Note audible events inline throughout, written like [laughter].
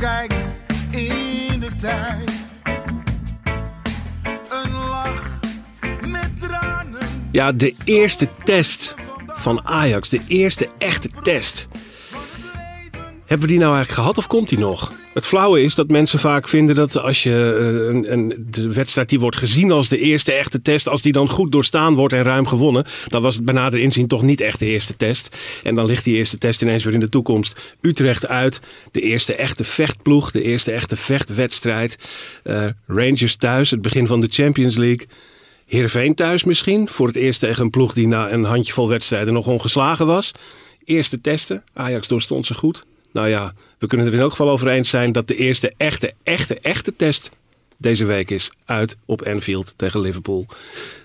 Terugkijk in de tijd, een lach met tranen. Ja, de eerste test van Ajax. De eerste echte test. Hebben we die nou eigenlijk gehad of komt die nog? Het flauwe is dat mensen vaak vinden dat als je eh, een, een, de wedstrijd die wordt gezien als de eerste echte test, als die dan goed doorstaan wordt en ruim gewonnen, dan was het bij nader inzien toch niet echt de eerste test. En dan ligt die eerste test ineens weer in de toekomst. Utrecht uit, de eerste echte vechtploeg, de eerste echte vechtwedstrijd. Eh, Rangers thuis, het begin van de Champions League. Heerenveen thuis misschien, voor het eerst tegen een ploeg die na een handjevol wedstrijden nog ongeslagen was. Eerste testen, Ajax doorstond ze goed. Nou ja, we kunnen er in elk geval over eens zijn dat de eerste echte, echte, echte test deze week is. Uit op Anfield tegen Liverpool.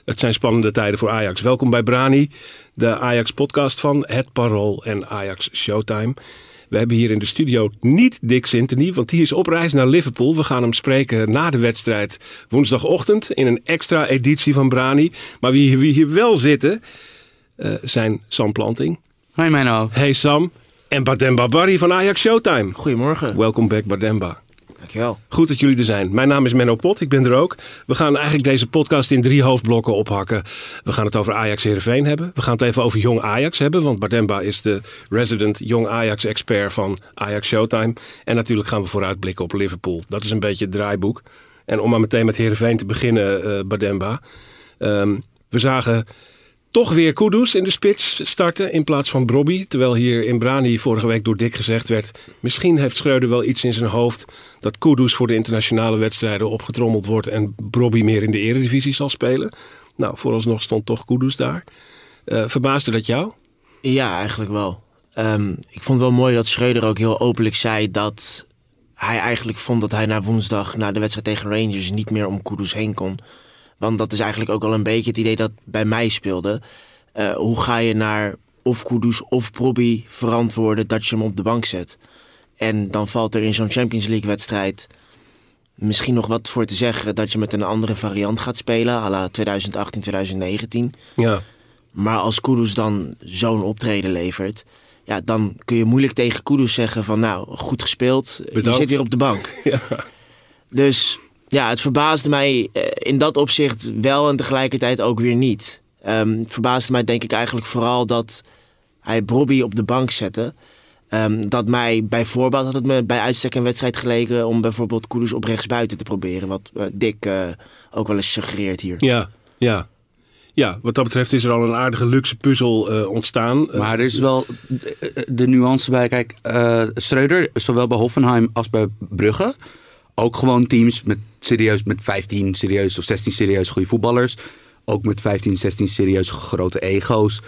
Het zijn spannende tijden voor Ajax. Welkom bij Brani, de Ajax-podcast van Het Parool en Ajax Showtime. We hebben hier in de studio niet Dick Sintony, want die is op reis naar Liverpool. We gaan hem spreken na de wedstrijd woensdagochtend in een extra editie van Brani. Maar wie, wie hier wel zitten, eh, zijn Sam Planting. Hoi Menno. Hey Sam. En Bademba Barry van Ajax Showtime. Goedemorgen. Welkom back Bademba. Dankjewel. Goed dat jullie er zijn. Mijn naam is Menno Pot, ik ben er ook. We gaan eigenlijk deze podcast in drie hoofdblokken ophakken. We gaan het over Ajax Heerenveen hebben. We gaan het even over Jong Ajax hebben, want Bademba is de resident Jong Ajax expert van Ajax Showtime. En natuurlijk gaan we vooruitblikken op Liverpool. Dat is een beetje het draaiboek. En om maar meteen met Heerenveen te beginnen, eh, Bademba. Ehm, we zagen toch weer Kudus in de spits starten in plaats van Brobby. Terwijl hier in Brani vorige week door Dick gezegd werd... misschien heeft Schreuder wel iets in zijn hoofd... dat Kudus voor de internationale wedstrijden opgetrommeld wordt... en Brobby meer in de eredivisie zal spelen. Nou, vooralsnog stond toch Kudus daar. Uh, verbaasde dat jou? Ja, eigenlijk wel. Um, ik vond het wel mooi dat Schreuder ook heel openlijk zei dat hij eigenlijk vond dat hij na woensdag, na de wedstrijd tegen Rangers, niet meer om Kudus heen kon. Want dat is eigenlijk ook al een beetje het idee dat bij mij speelde. Uh, hoe ga je naar of Kudus of Proby verantwoorden dat je hem op de bank zet? En dan valt er in zo'n Champions League wedstrijd misschien nog wat voor te zeggen dat je met een andere variant gaat spelen, à la 2018, 2019. Ja. Maar als Kudus dan zo'n optreden levert, ja, dan kun je moeilijk tegen Kudus zeggen van nou, goed gespeeld, Bedankt. je zit weer op de bank. [laughs] Ja. Dus ja, het verbaasde mij eh, in dat opzicht wel en tegelijkertijd ook weer niet. Um, het verbaasde mij denk ik eigenlijk vooral dat hij Bobby op de bank zette. Um, dat mij bijvoorbeeld had het me bij uitstek een wedstrijd geleken om bijvoorbeeld Kudus op rechtsbuiten te proberen. Wat uh, Dick uh, ook wel eens suggereert hier. Ja, ja. Ja, wat dat betreft is er al een aardige luxe puzzel uh, ontstaan. Maar er is wel de nuance bij. Kijk, Schreuder, zowel bij Hoffenheim als bij Brugge ook gewoon teams met serieus met 15 serieus of 16 serieus goede voetballers. Ook met 15, 16 serieus grote ego's.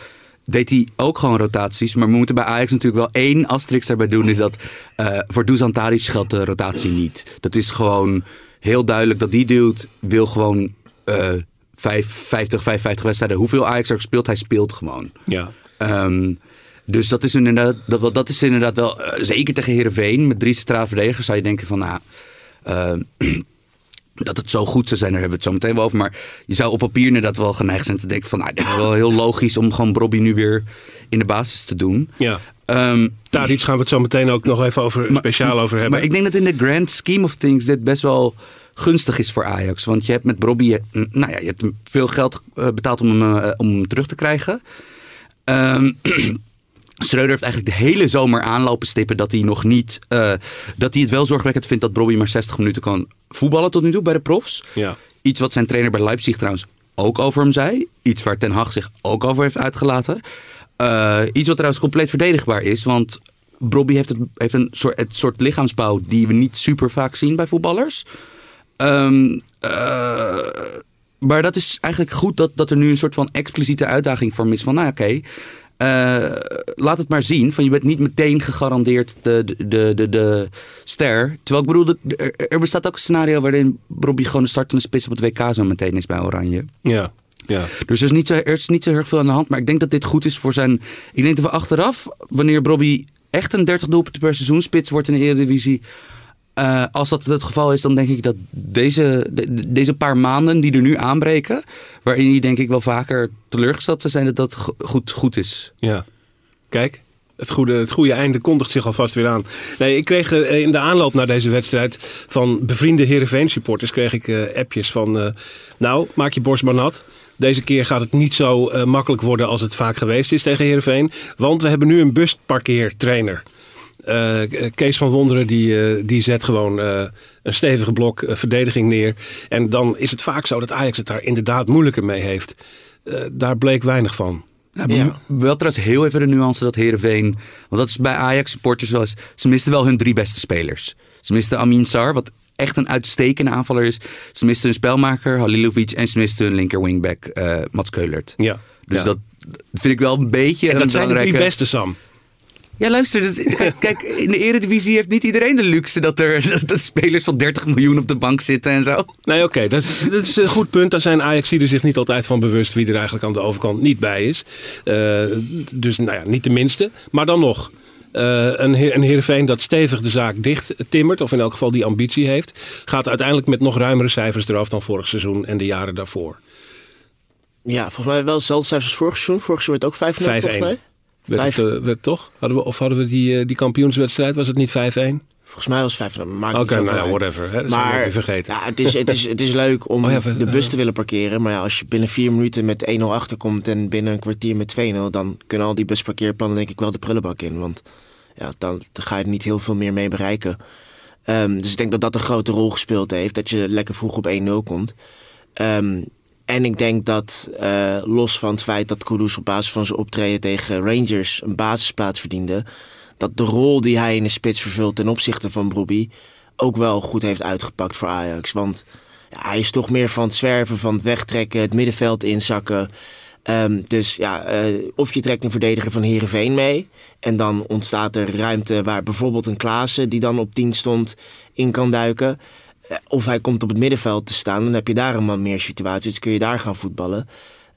Deed hij ook gewoon rotaties. Maar we moeten bij Ajax natuurlijk wel één asterisk daarbij doen. Is dat uh, voor Dusan Tadic geldt de rotatie niet. Dat is gewoon heel duidelijk dat die dude wil gewoon uh, 5, 50, 55 wedstrijden. Hoeveel Ajax er speelt, hij speelt gewoon. Ja. Um, dus dat is inderdaad, dat, dat is inderdaad wel, uh, zeker tegen Heerenveen met drie centrale verdedigers, zou je denken van, nou, uh, [clears throat] dat het zo goed zou zijn, daar hebben we het zo meteen wel over. Maar je zou op papier inderdaad wel geneigd zijn te denken van, nou, dit is wel heel logisch om gewoon Bobby nu weer in de basis te doen. Ja. Um, Daar iets gaan we het zo meteen ook nog even over, maar, speciaal over hebben. Maar ik denk dat in de grand scheme of things dit best wel gunstig is voor Ajax. Want je hebt met Bobby, nou ja, je hebt veel geld betaald om hem, uh, om hem terug te krijgen. Um, [clears throat] Schreuder heeft eigenlijk de hele zomer aanlopen stippen dat hij nog niet. Uh, dat hij het wel zorgwekkend vindt dat Bobby maar 60 minuten kan voetballen tot nu toe bij de profs. Ja. Iets wat zijn trainer bij Leipzig trouwens ook over hem zei. Iets waar Ten Hag zich ook over heeft uitgelaten. Uh, iets wat trouwens compleet verdedigbaar is. Want Bobby heeft, het, heeft een soort, het soort lichaamsbouw die we niet super vaak zien bij voetballers. Um, uh, maar dat is eigenlijk goed dat, dat er nu een soort van expliciete uitdaging voor hem is. Van nou oké, okay, eh, laat het maar zien. Van je bent niet meteen gegarandeerd de, de, de, de, ster. Terwijl ik bedoel, er, bestaat ook een scenario waarin Robbie gewoon de startende spits op het WK zo meteen is bij Oranje. Ja, ja. Dus er is, niet zo, er is niet zo heel erg veel aan de hand. Maar ik denk dat dit goed is voor zijn... Ik denk dat we achteraf, wanneer Robbie echt een 30 doelpunten per seizoen spits wordt in de Eredivisie... eh, als dat het geval is, dan denk ik dat deze, de- deze paar maanden die er nu aanbreken... waarin hij denk ik wel vaker teleurgesteld zijn, dat dat go- goed, goed is. Ja. Kijk, het goede, het goede einde kondigt zich alvast weer aan. Nee, ik kreeg eh, in de aanloop naar deze wedstrijd van bevriende Heerenveen supporters... kreeg ik eh, appjes van, nou, maak je borst maar nat. Deze keer gaat het niet zo makkelijk worden als het vaak geweest is tegen Heerenveen. Want we hebben nu een busparkeertrainer. Eh, Kees van Wonderen die, eh, die zet gewoon eh, een stevige blok eh, verdediging neer. En dan is het vaak zo dat Ajax het daar inderdaad moeilijker mee heeft. Eh, daar bleek weinig van. Ja, Wel trouwens heel even de nuance dat Heerenveen... Want dat is bij Ajax supporters eens... Ze misten wel hun drie beste spelers. Ze misten Amin Sar, wat echt een uitstekende aanvaller is. Ze misten hun spelmaker Halilovic. En ze misten hun linker wingback eh Mats Keulert. Ja. Dus Ja. dat vind ik wel een beetje En een dat zijn de drie beste, Sam. Ja, luister. dat- kijk, [laughs] kijk, in de Eredivisie heeft niet iedereen de luxe... dat er [laughs] dat, dat spelers van 30 miljoen op de bank zitten en zo. Nee, oké, dat, is- dat is een goed punt. Daar zijn Ajaxiden zich niet altijd van bewust wie er eigenlijk aan de overkant niet bij is. Eh, dus nou ja, niet de minste. Maar dan nog. eh, een, Heer- een Heerenveen dat stevig de zaak dicht timmert, of in elk geval die ambitie heeft, gaat uiteindelijk met nog ruimere cijfers eraf dan vorig seizoen en de jaren daarvoor. Ja, volgens mij wel hetzelfde cijfers als vorig seizoen. Vorig seizoen werd ook 5-0 volgens 5-1. mij. Werd het, Vijf. eh, werd het toch? Hadden we, of hadden we die, eh, die kampioenswedstrijd, was het niet 5-1? Volgens mij was het 5-0. Maakt Oké, niet zoveel nou ja, whatever. Hè, dat zijn we Maar vergeten. Ja, het, is, het, is, het is leuk om Oh ja, de bus eh. te willen parkeren. Maar ja, als je binnen vier minuten met 1-0 achterkomt en binnen een kwartier met 2-0... dan kunnen al die busparkeerplannen denk ik wel de prullenbak in. Want ja, dan, dan ga je er niet heel veel meer mee bereiken. Ehm, dus ik denk dat dat een grote rol gespeeld heeft. Dat je lekker vroeg op 1-0 komt. Ehm, en ik denk dat eh, los van het feit dat Kudus op basis van zijn optreden tegen Rangers een basisplaats verdiende... dat de rol die hij in de spits vervult ten opzichte van Brobbey ook wel goed heeft uitgepakt voor Ajax. Want ja, hij is toch meer van het zwerven, van het wegtrekken, het middenveld inzakken. Ehm, dus ja, eh, of je trekt een verdediger van Heerenveen mee... en dan ontstaat er ruimte waar bijvoorbeeld een Klaassen... die dan op 10 stond, in kan duiken... Eh, Of hij komt op het middenveld te staan, dan heb je daar een wat meer situaties. Dus kun je daar gaan voetballen.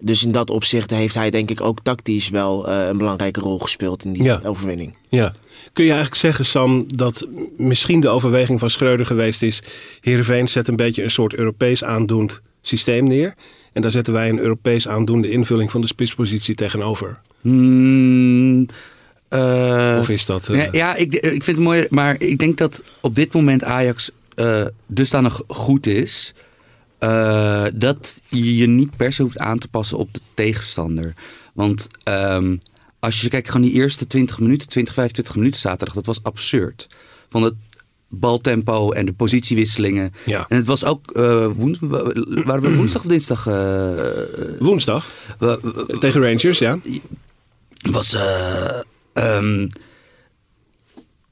Dus in dat opzicht heeft hij denk ik ook tactisch wel eh, een belangrijke rol gespeeld in die Ja. overwinning. Ja. Kun je eigenlijk zeggen, Sam, dat misschien de overweging van Schreuder geweest is... Heerenveen zet een beetje een soort Europees aandoend systeem neer... en daar zetten wij een Europees aandoende invulling van de spitspositie tegenover. Hmm, eh, Of is dat... Ja, ja, ik, ik vind het mooi, maar ik denk dat op dit moment Ajax eh dusdanig goed is. eh, dat je je niet per se hoeft aan te passen op de tegenstander. Want ehm, als je kijkt, gewoon die eerste 20 minuten, 20, 25 minuten zaterdag, dat was absurd. Van het baltempo en de positiewisselingen. Ja. En het was ook, eh woens, waren we woensdag of dinsdag? Woensdag tegen Rangers, ja. was. eh, ehm,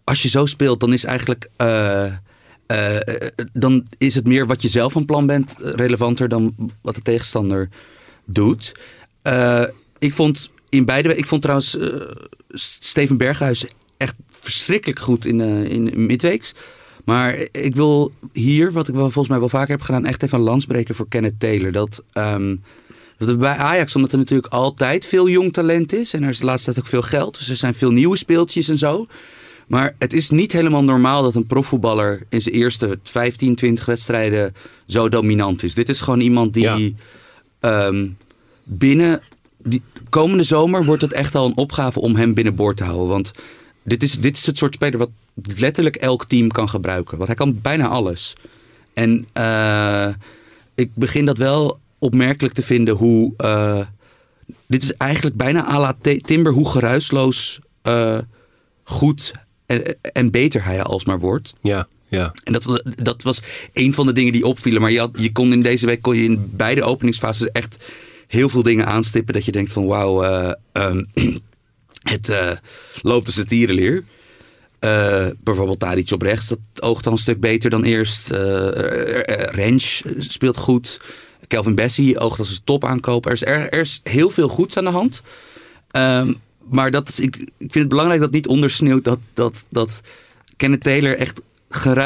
als je zo speelt, dan is eigenlijk. Eh, eh, dan is het meer wat je zelf van plan bent eh, relevanter dan wat de tegenstander doet. Ik vond in beide. Ik vond trouwens Steven Berghuis echt verschrikkelijk goed in, in midweeks. Maar ik wil hier, wat ik wel volgens mij wel vaker heb gedaan, echt even een lans breken voor Kenneth Taylor. Dat, ehm, dat bij Ajax, omdat er natuurlijk altijd veel jong talent is. En er is de laatste tijd ook veel geld. Dus er zijn veel nieuwe speeltjes en zo. Maar het is niet helemaal normaal dat een profvoetballer in zijn eerste 15, 20 wedstrijden zo dominant is. Dit is gewoon iemand die Ja. ehm, binnen. Die, komende zomer wordt het echt al een opgave om hem binnenboord te houden. Want dit is, dit is het soort speler wat letterlijk elk team kan gebruiken. Want hij kan bijna alles. En eh, ik begin dat wel opmerkelijk te vinden hoe. eh, dit is eigenlijk bijna à la Timber hoe geruisloos eh, goed en, en beter hij alsmaar wordt. Ja, ja. En dat, dat was een van de dingen die opvielen. Maar je, had, je kon in deze week kon je in beide openingsfases echt heel veel dingen aanstippen. Dat je denkt van wauw, eh, ehm, [clears throat] het eh, loopt als een tierenleer. Eh, bijvoorbeeld Tadic op rechts, dat oogt al een stuk beter dan eerst. Rens speelt goed. Kelvin Bessie oogt als een topaankoop. Er is, er, er is heel veel goeds aan de hand. Ehm, maar dat is, ik, ik vind het belangrijk dat niet ondersneeuwt dat, dat, dat Kenneth Taylor echt,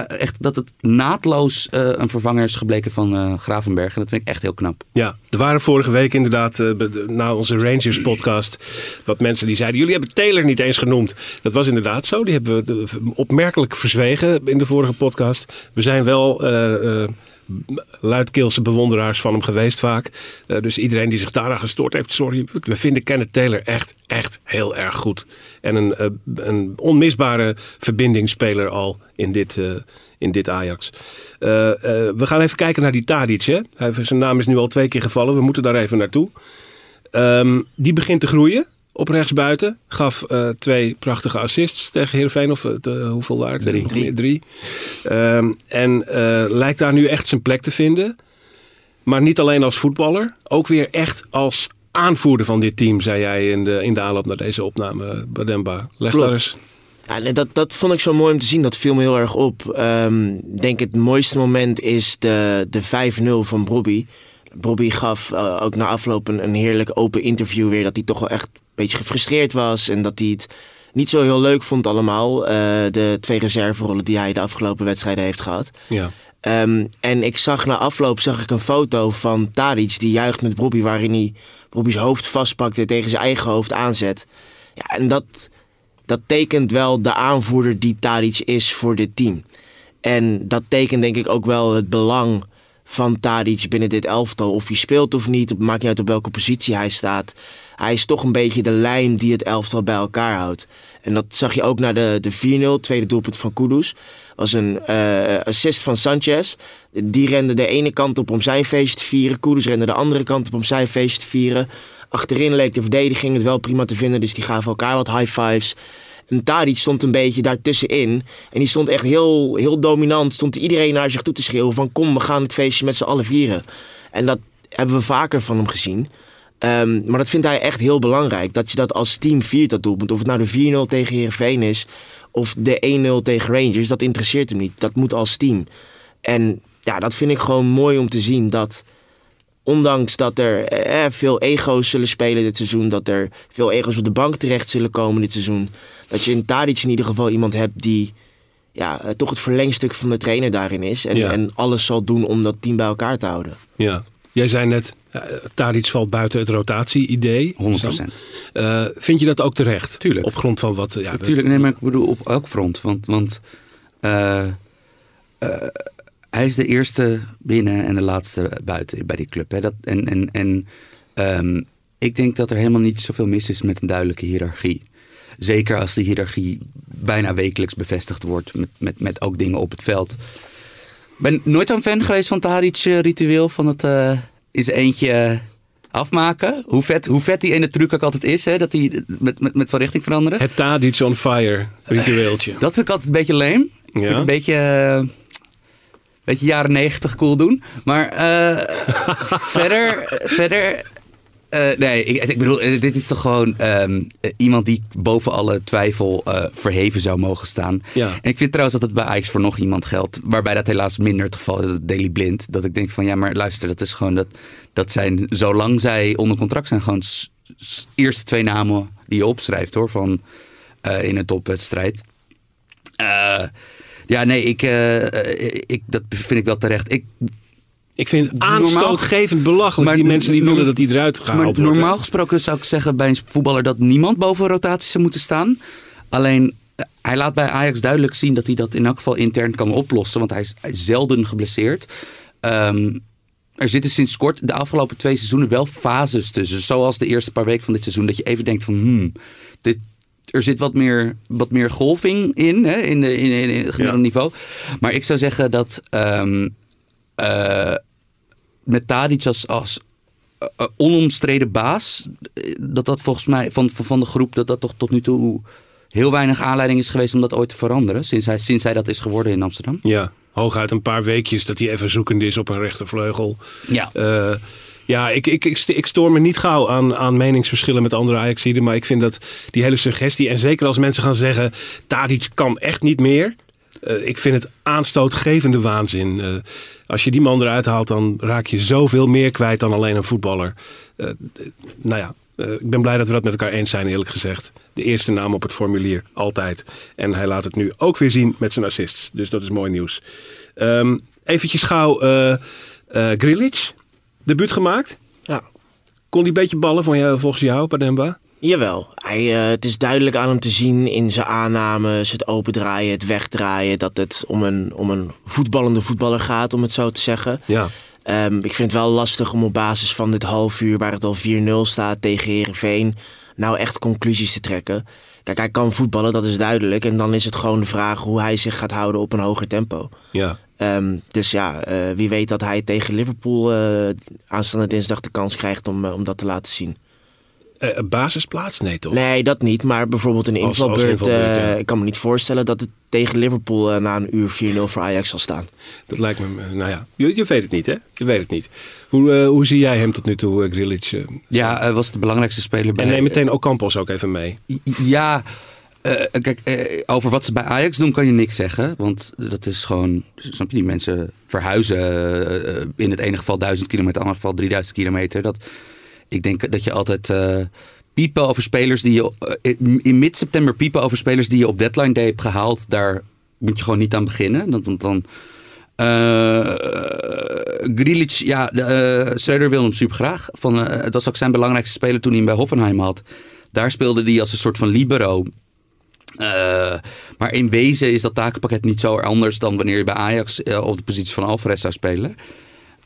echt dat het naadloos eh, een vervanger is gebleken van eh, Gravenberg. En dat vind ik echt heel knap. Ja, er waren vorige week inderdaad, eh, na onze Rangers podcast, wat mensen die zeiden, jullie hebben Taylor niet eens genoemd. Dat was inderdaad zo, die hebben we opmerkelijk verzwegen in de vorige podcast. We zijn wel luidkeelse bewonderaars van hem geweest vaak. Eh, dus iedereen die zich daaraan gestoord heeft, sorry. We vinden Kenneth Taylor echt, echt heel erg goed. En een, eh, een onmisbare verbindingsspeler al in dit, eh, in dit Ajax. We gaan even kijken naar die Tadic. Zijn naam is nu al twee keer gevallen. We moeten daar even naartoe. Ehm, die begint te groeien op rechtsbuiten. Gaf eh, twee prachtige assists tegen Heerenveen. Of de- hoeveel waren het? Drie. Meer? Drie. Ehm, en eh, lijkt daar nu echt zijn plek te vinden. Maar niet alleen als voetballer. Ook weer echt als aanvoerder van dit team, zei jij in de, in de aanloop naar deze opname, Bademba. Leg Klopt. daar eens. Ja, dat, dat vond ik zo mooi om te zien. Dat viel me heel erg op. Ehm, Ik denk het mooiste moment is de, de 5-0 van Bobby. Bobby gaf ook na afloop een, een heerlijk open interview weer. Dat hij toch wel echt beetje gefrustreerd was. En dat hij het niet zo heel leuk vond allemaal. eh, de twee reserverollen die hij de afgelopen wedstrijden heeft gehad. Ja. Ehm, en ik zag na afloop zag ik een foto van Tadic die juicht met Bobby, waarin hij Bobby's hoofd vastpakt en tegen zijn eigen hoofd aanzet. Ja, en dat, dat tekent wel de aanvoerder die Tadic is voor dit team. En dat tekent denk ik ook wel het belang van Tadic binnen dit elftal. Of hij speelt of niet, maakt niet uit op welke positie hij staat. Hij is toch een beetje de lijm die het elftal bij elkaar houdt. En dat zag je ook na de, de 4-0, tweede doelpunt van Kudus. Was een eh, assist van Sanchez. Die rende de ene kant op om zijn feestje te vieren. Kudus rende de andere kant op om zijn feestje te vieren. Achterin leek de verdediging het wel prima te vinden. Dus die gaven elkaar wat high fives. En Tadic stond een beetje daartussenin. En die stond echt heel, heel dominant. Stond iedereen naar zich toe te schreeuwen van... kom, we gaan het feestje met z'n allen vieren. En dat hebben we vaker van hem gezien. Ehm, maar dat vindt hij echt heel belangrijk. Dat je dat als team viert, dat doelpunt. Of het nou de 4-0 tegen Heerenveen is... of de 1-0 tegen Rangers, dat interesseert hem niet. Dat moet als team. En ja, dat vind ik gewoon mooi om te zien. Dat ondanks dat er eh, veel ego's zullen spelen dit seizoen... dat er veel ego's op de bank terecht zullen komen dit seizoen... dat je in Tadic in ieder geval iemand hebt die... Ja, eh, toch het verlengstuk van de trainer daarin is. En, Ja. en alles zal doen om dat team bij elkaar te houden. ja. Jij zei net, uh, Tadic valt buiten het rotatie-idee. 100%. Eh, vind je dat ook terecht? Tuurlijk. Op grond van wat... Ja, Natuurlijk, nee, maar ik bedoel op elk front. Want, want eh, eh, hij is de eerste binnen en de laatste buiten bij die club. Hè. Dat, en en, en ehm, ik denk dat er helemaal niet zoveel mis is met een duidelijke hiërarchie. Zeker als die hiërarchie bijna wekelijks bevestigd wordt met, met, met ook dingen op het veld. Ik ben nooit zo'n fan geweest van Tadic-ritueel van het eh is eentje eh, afmaken. Hoe vet, hoe vet die ene truc ook altijd is, hè, dat hij met, met, met van richting veranderen. Het Tadic on fire ritueeltje. [laughs] Dat vind ik altijd een beetje lame. Ik vind Ja? een beetje, eh, beetje jaren negentig cool doen. Maar [laughs] verder, verder eh, nee, ik, ik bedoel, eh, dit is toch gewoon ehm, eh, iemand die boven alle twijfel verheven zou mogen staan. Ja. En ik vind trouwens dat het bij Ajax voor nog iemand geldt, waarbij dat helaas minder het geval is, dat Daily Blind. Dat ik denk van, ja, maar luister, dat is gewoon dat, dat zijn, zolang zij onder contract zijn, gewoon eerste twee namen die je opschrijft hoor, van in een topwedstrijd. Ja, nee, ik, ik, dat vind ik wel terecht. Ik, Ik vind het Normaal- aanstootgevend belachelijk. Maar die mensen die willen dat hij eruit gehaald maar wordt. normaal gesproken zou ik zeggen bij een voetballer dat niemand boven rotaties zou moeten staan. Alleen eh, hij laat bij Ajax duidelijk zien dat hij dat in elk geval intern kan oplossen. Want hij is, hij is zelden geblesseerd. Ehm, er zitten sinds kort de afgelopen twee seizoenen wel fases tussen. Zoals de eerste paar weken van dit seizoen. Dat je even denkt van hmm, dit, er zit wat meer, wat meer golving in, hè, in, de, in, in, in het gemiddelde Ja. niveau. Maar ik zou zeggen dat ehm, eh, met Tadic als, als eh, eh, onomstreden baas, dat dat volgens mij van, van, van de groep, dat dat toch tot nu toe heel weinig aanleiding is geweest om dat ooit te veranderen. Sinds hij, sinds hij dat is geworden in Amsterdam. Ja, hooguit een paar weekjes dat hij even zoekend is op een rechtervleugel. Ja. Ja, ik, ik, ik stoor me niet gauw aan, aan meningsverschillen met andere Ajaxiden. Maar ik vind dat die hele suggestie... en zeker als mensen gaan zeggen... Tadic kan echt niet meer... eh, ik vind het aanstootgevende waanzin. Eh, als je die man eruit haalt... dan raak je zoveel meer kwijt dan alleen een voetballer. D- nou ja, ik ben blij dat we dat met elkaar eens zijn, eerlijk gezegd. De eerste naam op het formulier, altijd. En hij laat het nu ook weer zien met zijn assists. Dus dat is mooi nieuws. Ehm eventjes gauw uh, Grilic, debuut gemaakt. Ja. Kon hij een beetje ballen van jou, volgens jou, Pademba? Jawel, hij, eh, het is duidelijk aan hem te zien in zijn aannames, het opendraaien, het wegdraaien, dat het om een, om een voetballende voetballer gaat, om het zo te zeggen. Ja. Ehm, ik vind het wel lastig om op basis van dit half uur, waar het al 4-0 staat tegen Herenveen, nou echt conclusies te trekken. Kijk, hij kan voetballen, dat is duidelijk. En dan is het gewoon de vraag hoe hij zich gaat houden op een hoger tempo. Ja. Ehm, dus ja, eh, wie weet dat hij tegen Liverpool eh, aanstaande dinsdag de kans krijgt om, om dat te laten zien. Eh, een basisplaats? Nee, toch? Nee, dat niet. Maar bijvoorbeeld een Als- als invalbeurt. eh, ja. Ik kan me niet voorstellen dat het tegen Liverpool eh, na een uur 4-0 voor Ajax zal staan. Dat lijkt me, nou ja, je, je weet het niet, hè? Je weet het niet. Hoe, hoe zie jij hem tot nu toe, uh, Grilic? eh? Ja, hij was de belangrijkste speler bij... en neem meteen Ocampos ook even mee. Ja, eh, kijk, eh, over wat ze bij Ajax doen kan je niks zeggen. Want dat is gewoon, snap je, die mensen verhuizen in het ene geval 1000 kilometer, in het andere geval 3000 kilometer. Dat, ik denk dat je altijd eh, piepen over spelers die je, eh, in- mid-september piepen over spelers die je op deadline day hebt gehaald. Daar moet je gewoon niet aan beginnen. Want dan... eh Grilic, ja, de, Schreuder wil hem super graag. Van, dat was ook zijn belangrijkste speler toen hij hem bij Hoffenheim had. Daar speelde hij als een soort van libero. Maar in wezen is dat takenpakket niet zo anders dan wanneer je bij Ajax op de positie van Alvarez zou spelen.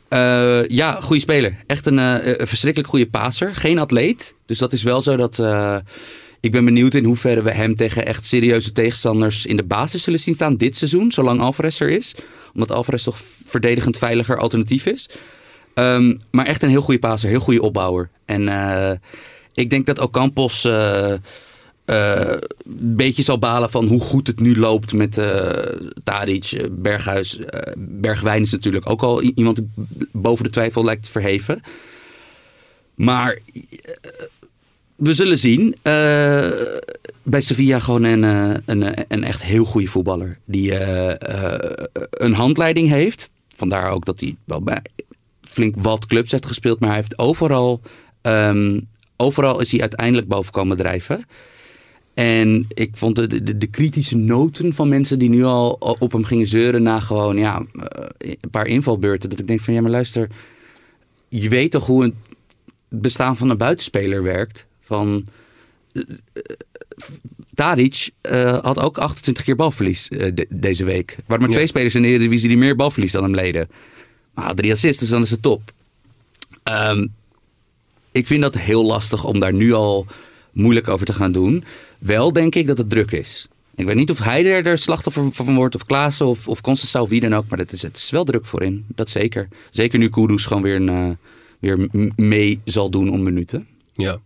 Eh, ja, goede speler. Echt een, eh, een verschrikkelijk goede passer. Geen atleet. Dus dat is wel zo dat. eh, ik ben benieuwd in hoeverre we hem tegen echt serieuze tegenstanders in de basis zullen zien staan dit seizoen, zolang Alvarez er is. Omdat Alvarez toch verdedigend veiliger alternatief is. Ehm, maar echt een heel goede passer, heel goede opbouwer. En ik denk dat Ocampos een beetje zal balen van hoe goed het nu loopt met eh Tadic, eh, Berghuis. eh, Bergwijn is natuurlijk ook al iemand die boven de twijfel lijkt te verheven. Maar eh, we zullen zien. Eh, bij Sevilla gewoon een, eh, een, eh, een echt heel goede voetballer. Die eh, eh, een handleiding heeft. Vandaar ook dat hij wel bij flink wat clubs heeft gespeeld. Maar hij heeft overal, ehm, overal is hij uiteindelijk boven komen drijven. En ik vond de, de, de kritische noten van mensen die nu al op hem gingen zeuren na gewoon ja, eh, een paar invalbeurten. Dat ik denk van ja, maar luister, je weet toch hoe een, het bestaan van een buitenspeler werkt. Van eh, eh, Tadic had ook 28 keer balverlies de- deze week. Er waren maar Ja. twee spelers in de Eredivisie die meer balverlies dan hem leden. Maar drie assists, dus dan is het top. Ehm, ik vind dat heel lastig om daar nu al moeilijk over te gaan doen. Wel denk ik dat het druk is. Ik weet niet of hij er slachtoffer van wordt, of Klaassen, of, of Constance of wie dan ook. Maar het is, het is wel druk voor in, dat zeker. Zeker nu Kudus gewoon weer, een, eh, weer mee zal doen om minuten. Ja,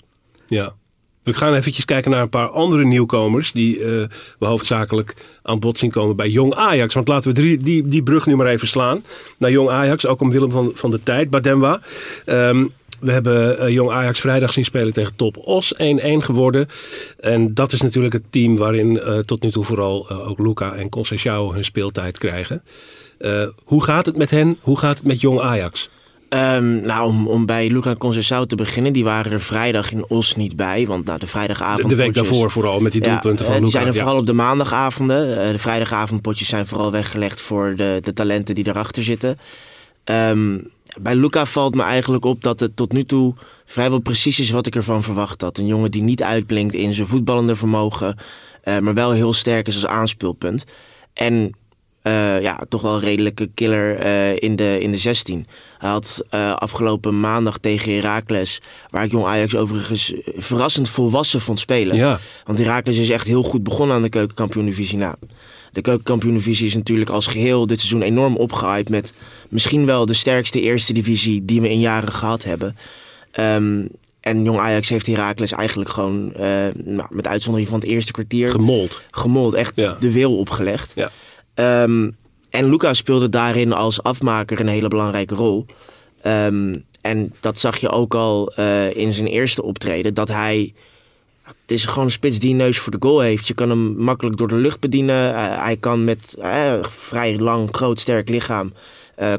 ja. We gaan eventjes kijken naar een paar andere nieuwkomers die eh, we hoofdzakelijk aan bod zien komen bij Jong Ajax. Want laten we drie, die, die brug nu maar even slaan naar Jong Ajax. Ook om Willem van, van de Tijd, Bademba. Ehm, we hebben eh, Jong Ajax vrijdag zien spelen tegen Top Os. 1-1 geworden. En dat is natuurlijk het team waarin eh, tot nu toe vooral eh, ook Luca en Conceição hun speeltijd krijgen. Hoe gaat het met hen? Hoe gaat het met Jong Ajax? Ehm, nou, om, om bij Luca Conceição te beginnen, die waren er vrijdag in Os niet bij. Want nou, de vrijdagavond. de week daarvoor vooral met die doelpunten van die Luca. zijn er Ja. vooral op de maandagavonden. De vrijdagavondpotjes zijn vooral weggelegd voor de, de talenten die erachter zitten. Ehm, bij Luca valt me eigenlijk op dat het tot nu toe vrijwel precies is wat ik ervan verwacht had. Een jongen die niet uitblinkt in zijn voetballende vermogen, eh, maar wel heel sterk is als aanspeelpunt. En eh, ja, toch wel een redelijke killer eh, in, de, in de 16. Hij had eh, afgelopen maandag tegen Heracles, waar ik jong Ajax overigens verrassend volwassen vond spelen. Ja. Want Heracles is echt heel goed begonnen aan de keukenkampioen-divisie. Nou, de keukenkampioen-divisie is natuurlijk als geheel dit seizoen enorm opgehyped met misschien wel de sterkste eerste divisie die we in jaren gehad hebben. Ehm, en Jong Ajax heeft Heracles eigenlijk gewoon, nou, met uitzondering van het eerste kwartier, Gemold. gemold. Echt Ja. de wil opgelegd. Ja. Ehm, en Lucas speelde daarin als afmaker een hele belangrijke rol. Ehm, en dat zag je ook al eh, in zijn eerste optreden. Dat hij. Het is gewoon een spits die een neus voor de goal heeft. Je kan hem makkelijk door de lucht bedienen. Eh, hij kan met eh, vrij lang, groot, sterk lichaam.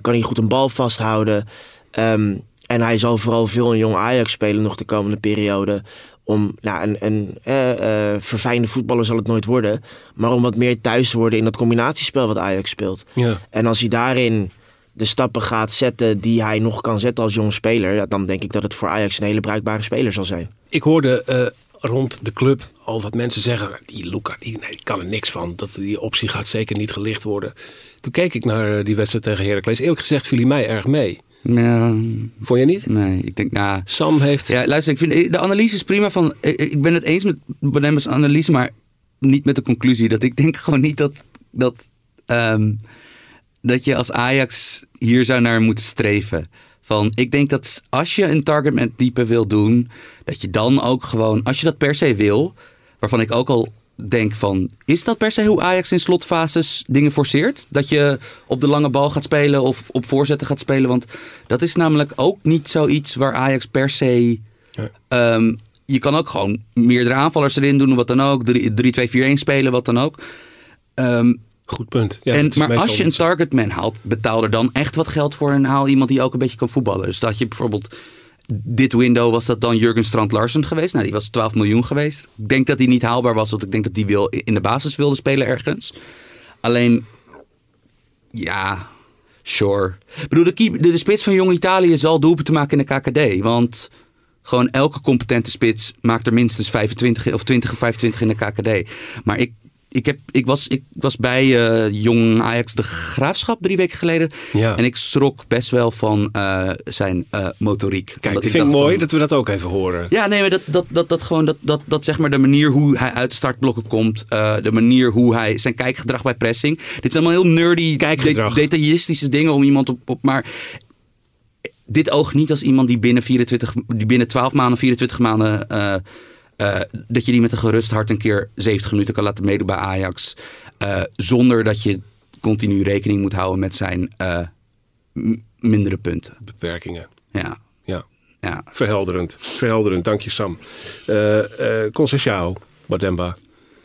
kan hij goed een bal vasthouden. Ehm, En hij zal vooral veel in jong Ajax spelen nog de komende periode. Om nou, een, een eh, eh, verfijnde voetballer zal het nooit worden. Maar om wat meer thuis te worden in dat combinatiespel wat Ajax speelt. Ja. En als hij daarin de stappen gaat zetten die hij nog kan zetten als jong speler. Dan denk ik dat het voor Ajax een hele bruikbare speler zal zijn. Ik hoorde eh, rond de club al wat mensen zeggen... die Luca, die, nee, die kan er niks van. Dat, die optie gaat zeker niet gelicht worden. Toen keek ik naar die wedstrijd tegen Heracles. Eerlijk gezegd viel hij mij erg mee. Ja, Vond je niet? nee, ik denk, nou... Sam heeft... Ja, luister, ik vind de analyse is prima van. Ik, ik ben het eens met Benemmers analyse, maar niet met de conclusie dat ik denk [laughs] gewoon niet dat dat ehm, dat je als Ajax hier zou naar moeten streven. Van, ik denk dat als je een target met diepe wil doen, dat je dan ook gewoon, als je dat per se wil, waarvan ik ook al denk van, is dat per se hoe Ajax in slotfases dingen forceert? Dat je op de lange bal gaat spelen of op voorzetten gaat spelen? Want dat is namelijk ook niet zoiets waar Ajax per se... Ehm, je kan ook gewoon meerdere aanvallers erin doen, wat dan ook. 3-2-4-1 spelen, wat dan ook. Ehm, Goed punt. Ja, en, maar als je een targetman haalt, betaal er dan echt wat geld voor en haal iemand die ook een beetje kan voetballen. Dus dat je bijvoorbeeld dit window was dat dan Jurgen Strand Larsen geweest. Nou, die was 12 miljoen geweest. Ik denk dat die niet haalbaar was, want ik denk dat die wil, in de basis wilde spelen ergens. Alleen, ja, sure. Ik bedoel, de, de spits van Jong Italië zal doelpunten maken in de KKD. Want gewoon elke competente spits maakt er minstens 25 of 20 of 25 in de KKD. Maar ik, ik, heb, ik, was, ik was bij eh, Jong Ajax de Graafschap drie weken geleden. Ja. En ik schrok best wel van eh, zijn eh, motoriek. Kijk, ik vind het mooi van- dat we dat ook even horen. ja, nee, maar dat, dat, dat, dat gewoon, dat, dat, dat zeg maar de manier hoe hij uit startblokken komt. de manier hoe hij, zijn kijkgedrag bij pressing. Dit zijn allemaal heel nerdy, Kijkgedrag. de- detaillistische dingen om iemand op, op maar dit oogt niet als iemand die binnen, 24, die binnen 12 maanden, 24 maanden, eh, dat je die met een gerust hart een keer 70 minuten kan laten meedoen bij Ajax. eh, zonder dat je continu rekening moet houden met zijn eh, mindere punten. Beperkingen. Ja, Ja. ja. Verhelderend. Verhelderend. Dank je, Sam. Eh eh Conceição, Bademba.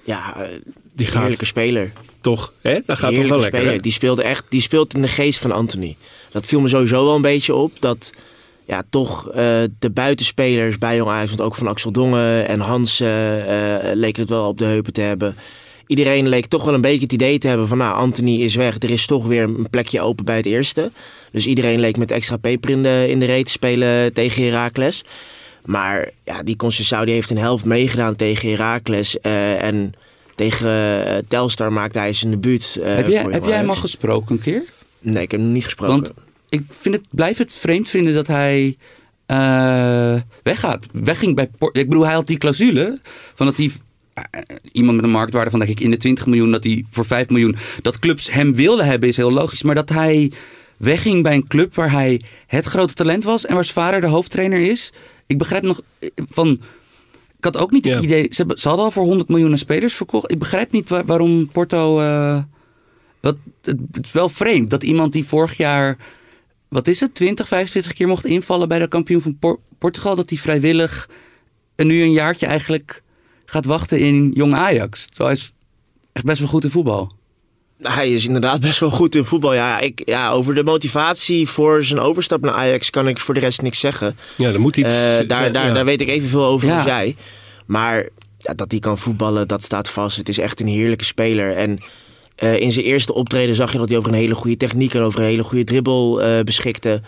Ja, Die gaat heerlijke speler. toch, hè? Dat gaat toch Heerlijke wel lekker, hè? Die speelde echt, die speelt in de geest van Anthony. Dat viel me sowieso wel een beetje op. Dat ja, toch eh, de buitenspelers bij Jong Ajax, want ook van Axel Dongen en Hans eh, eh, leken het wel op de heupen te hebben. Iedereen leek toch wel een beetje het idee te hebben van nou, Anthony is weg. Er is toch weer een plekje open bij het eerste. Dus iedereen leek met extra peper in de, in de reet te spelen tegen Heracles. Maar ja, die Conceição die heeft een helft meegedaan tegen Heracles. en tegen Telstar maakte hij zijn debuut. heb jij, heb jij hem al gesproken een keer? Nee, ik heb hem niet gesproken. Want ik vind het, blijf het vreemd vinden dat hij eh, weggaat. Wegging bij Port. Ik bedoel, hij had die clausule van dat hij eh, iemand met een marktwaarde van denk ik in de 20 miljoen, dat hij voor 5 miljoen, dat clubs hem wilden hebben is heel logisch. Maar dat hij wegging bij een club waar hij het grote talent was en waar zijn vader de hoofdtrainer is. Ik begrijp nog eh, van. Ik had ook niet het idee. Ze, hadden al voor 100 miljoen aan spelers verkocht. Ik begrijp niet wa- waarom Porto. dat, het, het is wel vreemd dat iemand die vorig jaar. Wat is het? 20, 25 keer mocht invallen bij de kampioen van Por- Portugal. Dat hij vrijwillig. En nu een jaartje eigenlijk gaat wachten in jong Ajax. Zo hij is echt best wel goed in voetbal. Hij is inderdaad best wel goed in voetbal. Ja, ik, ja, over de motivatie voor zijn overstap naar Ajax kan ik voor de rest niks zeggen. Ja, er moet iets... Eh, daar, daar, ja. daar weet ik evenveel over Ja. als jij. Maar ja, dat hij kan voetballen, dat staat vast. Het is echt een heerlijke speler. En eh, in zijn eerste optreden zag je dat hij over een hele goede techniek en over een hele goede dribbel eh, beschikte.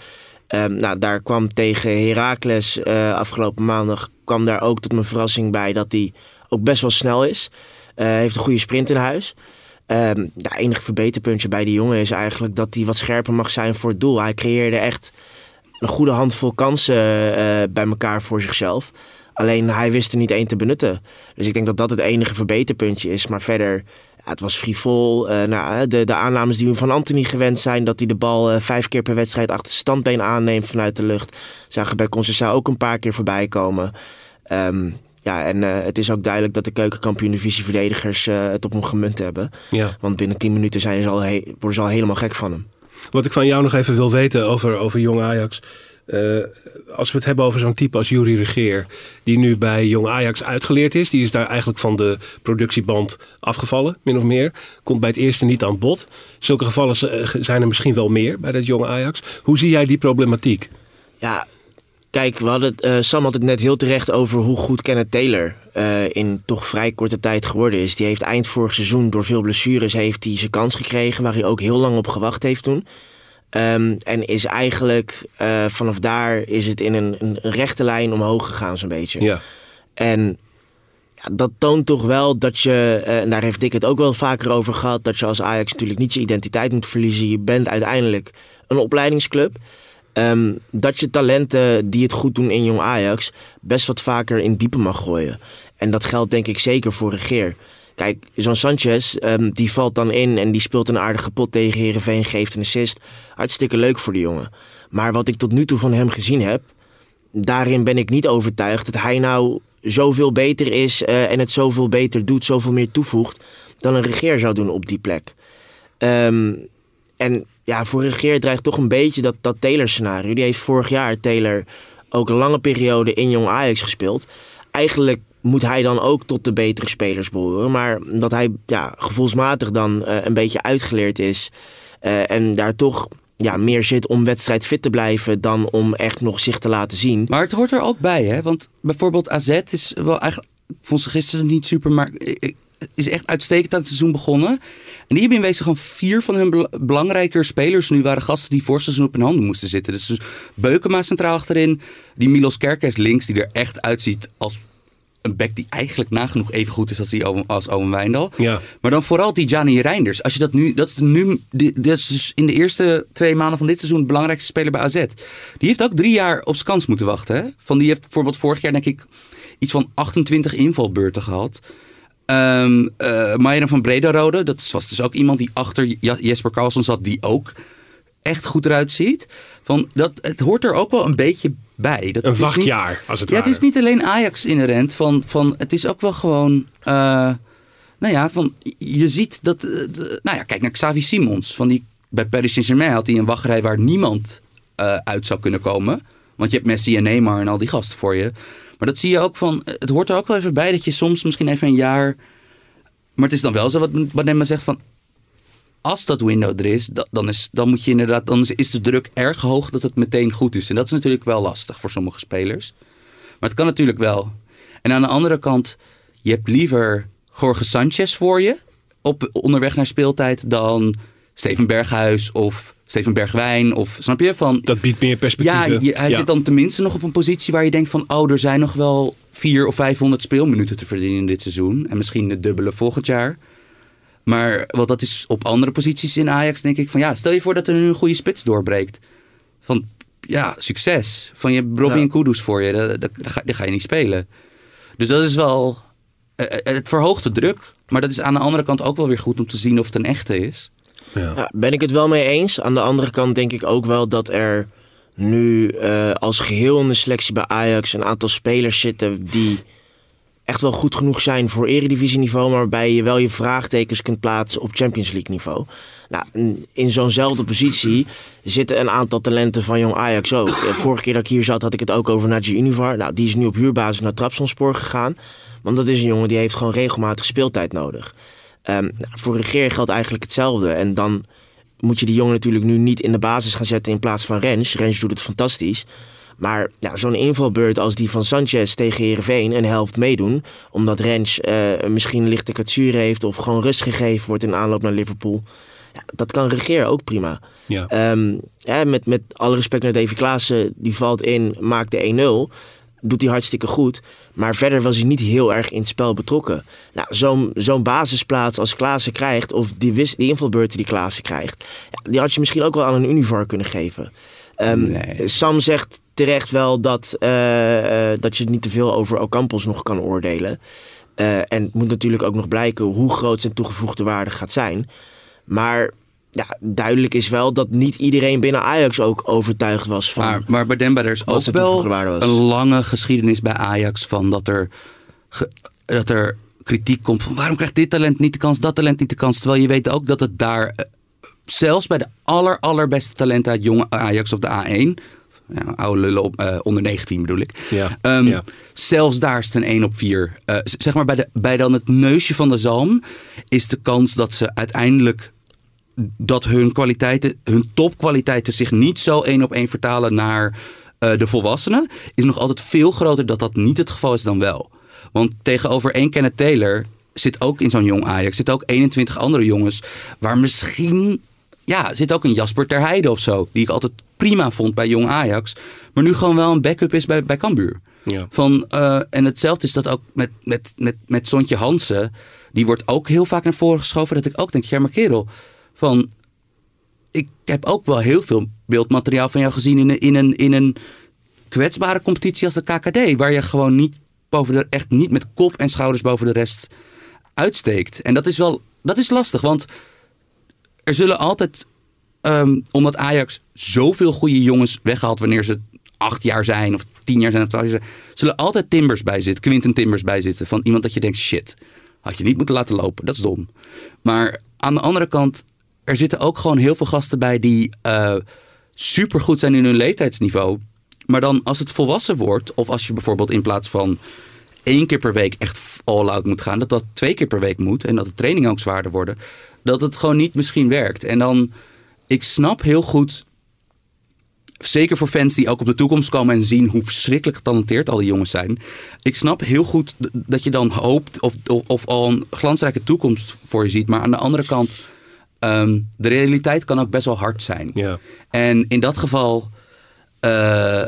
Ehm, nou, daar kwam tegen Heracles eh, afgelopen maandag kwam daar ook tot mijn verrassing bij dat hij ook best wel snel is. Heeft een goede sprint in huis. Ja, enige verbeterpuntje bij die jongen is eigenlijk dat hij wat scherper mag zijn voor het doel. Hij creëerde echt een goede handvol kansen bij elkaar voor zichzelf. Alleen hij wist er niet één te benutten. Dus ik denk dat dat het enige verbeterpuntje is. Maar verder, het was frivol. Eh, nou, de, de aannames die we van Anthony gewend zijn... dat hij de bal eh, vijf keer per wedstrijd achter het standbeen aanneemt vanuit de lucht... zagen we bij Conceição ook een paar keer voorbij komen. Ehm, ja, en eh, het is ook duidelijk dat de keukenkampioen-divisie verdedigers eh, het op hem gemunt hebben. Ja. Want binnen 10 minuten zijn ze al worden ze al helemaal gek van hem. Wat ik van jou nog even wil weten over, over Jong Ajax. Eh, als we het hebben over zo'n type als Jury Regeer, die nu bij Jong Ajax uitgeleerd is, die is daar eigenlijk van de productieband afgevallen, min of meer. Komt bij het eerste niet aan bod. Zulke gevallen z- zijn er misschien wel meer bij dat Jong Ajax. Hoe zie jij die problematiek? Ja, Kijk, we hadden, eh, Sam had het net heel terecht over hoe goed Kenneth Taylor eh, in toch vrij korte tijd geworden is. Die heeft eind vorig seizoen door veel blessures heeft hij zijn kans gekregen, waar hij ook heel lang op gewacht heeft toen. Ehm, en is eigenlijk eh, vanaf daar is het in een, een rechte lijn omhoog gegaan zo'n beetje. Ja. En ja, dat toont toch wel dat je, eh, en daar heeft Dick het ook wel vaker over gehad, dat je als Ajax natuurlijk niet je identiteit moet verliezen. Je bent uiteindelijk een opleidingsclub. Ehm, dat je talenten die het goed doen in jong Ajax best wat vaker in diepe mag gooien. En dat geldt denk ik zeker voor Regeer. Kijk, zo'n Sanchez, ehm, die valt dan in en die speelt een aardige pot tegen Herenveen, geeft een assist. Hartstikke leuk voor de jongen. Maar wat ik tot nu toe van hem gezien heb, daarin ben ik niet overtuigd dat hij nou zoveel beter is eh, en het zoveel beter doet, zoveel meer toevoegt dan een regeer zou doen op die plek. Ehm, en ja, voor regeer dreigt toch een beetje dat, dat Taylor-scenario. Die heeft vorig jaar Taylor ook een lange periode in Jong Ajax gespeeld. Eigenlijk moet hij dan ook tot de betere spelers behoren. Maar dat hij ja, gevoelsmatig dan eh, een beetje uitgeleerd is. eh, en daar toch ja, meer zit om wedstrijdfit te blijven dan om echt nog zich te laten zien. Maar het hoort er ook bij, hè? Want bijvoorbeeld AZ is wel eigenlijk... Vond ze gisteren niet super, maar eh, is echt uitstekend aan het seizoen begonnen. En die hebben in wezen gewoon vier van hun bel- belangrijker spelers nu waren gasten die voor seizoen op hun handen moesten zitten. Dus, dus Beukema centraal achterin, die Milos Kerkes links, die er echt uitziet als een back die eigenlijk nagenoeg even goed is als, die Owen, als Owen Wijndal. Ja. Maar dan vooral die Gianni Reinders. Als je dat nu, dat is nu, dat is dus in de eerste twee maanden van dit seizoen de belangrijkste speler bij AZ. Die heeft ook drie jaar op zijn kans moeten wachten. Hè? Van die heeft bijvoorbeeld vorig jaar denk ik iets van 28 invalbeurten gehad. Eh Marjan van Brederode, dat was dus ook iemand die achter Jesper Carlson zat, die ook echt goed eruit ziet. Van dat, het hoort er ook wel een beetje bij. Dat Een niet- wachtjaar, als het ja, ware. het is niet alleen Ajax inherent. Van, van, het is ook wel gewoon. eh, nou ja, van, je ziet dat. eh, de- nou ja, kijk naar Xavi Simons. Van die, bij Paris Saint-Germain had hij een wachtrij waar niemand eh, uit zou kunnen komen. Want je hebt Messi en Neymar en al die gasten voor je. Maar dat zie je ook van. Het hoort er ook wel even bij dat je soms misschien even een jaar. Maar het is dan wel zo wat, wat zegt van. Als dat window er is, da- dan, is, dan moet je inderdaad. Dan is, de druk erg hoog dat het meteen goed is. En dat is natuurlijk wel lastig voor sommige spelers. Maar het kan natuurlijk wel. En aan de andere kant, je hebt liever Jorge Sanchez voor je op onderweg naar speeltijd dan Steven Berghuis of Steven Bergwijn of snap je van Dat biedt meer ja, perspectief. je- hij zit dan tenminste nog op een positie waar je denkt van oh er zijn nog wel vier of 500 speelminuten te verdienen dit seizoen en misschien de dubbele volgend jaar. Maar wat dat is op andere posities in Ajax denk ik van ja stel je voor dat er nu een goede spits doorbreekt van ja succes van je hebt Robbie Ja. en Kudus voor je dat, dat, dat ga, dat ga je niet spelen. Dus dat is wel eh, eh, het verhoogt de druk, maar dat is aan de andere kant ook wel weer goed om te zien of het een echte is. Ja. Ja, ben ik het wel mee eens. Aan de andere kant denk ik ook wel dat er nu eh, als geheel in de selectie bij Ajax een aantal spelers zitten die echt wel goed genoeg zijn voor eredivisieniveau, maar waarbij je wel je vraagtekens kunt plaatsen op Champions League niveau. Nou, in- zo'nzelfde positie zitten een aantal talenten van jong Ajax ook. Eh, Vorige keer dat ik hier zat had ik het ook over Naji Univar. Nou, die is nu op huurbasis naar Trabzonspor gegaan. Want dat is een jongen die heeft gewoon regelmatig speeltijd nodig. Ehm, nou, voor Regeer geldt eigenlijk hetzelfde. En dan moet je die jongen natuurlijk nu niet in de basis gaan zetten in plaats van Rens. Rens doet het fantastisch. Maar ja, zo'n invalbeurt als die van Sanchez tegen Heerenveen een helft meedoen. Omdat Rens eh, misschien lichte kwetsuur heeft of gewoon rust gegeven wordt in aanloop naar Liverpool. Ja, dat kan Regeer ook prima. Ja. Ehm, ja, met, met alle respect naar Davy Klaassen, die valt in, maakt de 1-0. Doet hij hartstikke goed. Maar verder was hij niet heel erg in het spel betrokken. Nou, zo'n zo'n basisplaats als Klaassen krijgt, of die, wis- die invalbeurten die Klaassen krijgt, ja, die had je misschien ook wel aan een Univar kunnen geven. Ehm, Nee. Sam zegt terecht wel dat, eh, dat je niet te veel over Ocampos nog kan oordelen. Eh, en het moet natuurlijk ook nog blijken hoe groot zijn toegevoegde waarde gaat zijn. Maar ja, duidelijk is wel dat niet iedereen binnen Ajax ook overtuigd was van. Maar, maar bij Demba er is ook wel een lange geschiedenis bij Ajax van dat er, ge- dat er kritiek komt van waarom krijgt dit talent niet de kans, dat talent niet de kans. Terwijl je weet ook dat het daar, zelfs bij de aller, allerbeste talenten uit jonge Ajax of de A1, ja, oude lullen op, eh, onder 19 bedoel ik. Ja, Ehm, ja. Zelfs daar is het een 1 op 4. Eh, zeg maar bij, de, bij dan het neusje van de zalm is de kans dat ze uiteindelijk dat hun kwaliteiten, hun topkwaliteiten zich niet zo één op één vertalen naar eh, de volwassenen, is nog altijd veel groter dat dat niet het geval is dan wel. Want tegenover één Kenneth Taylor zit ook in zo'n jong Ajax, zit ook 21 andere jongens, waar misschien, ja, zit ook een Jasper ter Heide of zo, die ik altijd prima vond bij jong Ajax, maar nu gewoon wel een backup is bij, bij Cambuur. Ja. Van, eh, en hetzelfde is dat ook met, met, met, met Sontje Hansen. Die wordt ook heel vaak naar voren geschoven. Dat ik ook denk, ja maar kerel, van, ik heb ook wel heel veel beeldmateriaal van jou gezien in een, in een, in een kwetsbare competitie als de KKD. Waar je gewoon niet, boven de, echt niet met kop en schouders boven de rest uitsteekt. En dat is wel, dat is lastig, want er zullen altijd, ehm, omdat Ajax zoveel goede jongens weghaalt wanneer ze acht jaar zijn of tien jaar zijn of twaalf jaar zijn, zullen altijd Timbers bij zitten, Quinten Timbers bij zitten. Van iemand dat je denkt, shit, had je niet moeten laten lopen. Dat is dom. Maar aan de andere kant, er zitten ook gewoon heel veel gasten bij die uh, supergoed zijn in hun leeftijdsniveau. Maar dan als het volwassen wordt, of als je bijvoorbeeld in plaats van één keer per week echt all-out moet gaan, dat dat twee keer per week moet en dat de trainingen ook zwaarder worden, dat het gewoon niet misschien werkt. En dan, ik snap heel goed zeker voor fans die ook op de toekomst komen en zien hoe verschrikkelijk getalenteerd al die jongens zijn. Ik snap heel goed dat je dan hoopt of, of, of al een glansrijke toekomst voor je ziet. Maar aan de andere kant, um, de realiteit kan ook best wel hard zijn. Ja. En in dat geval, uh,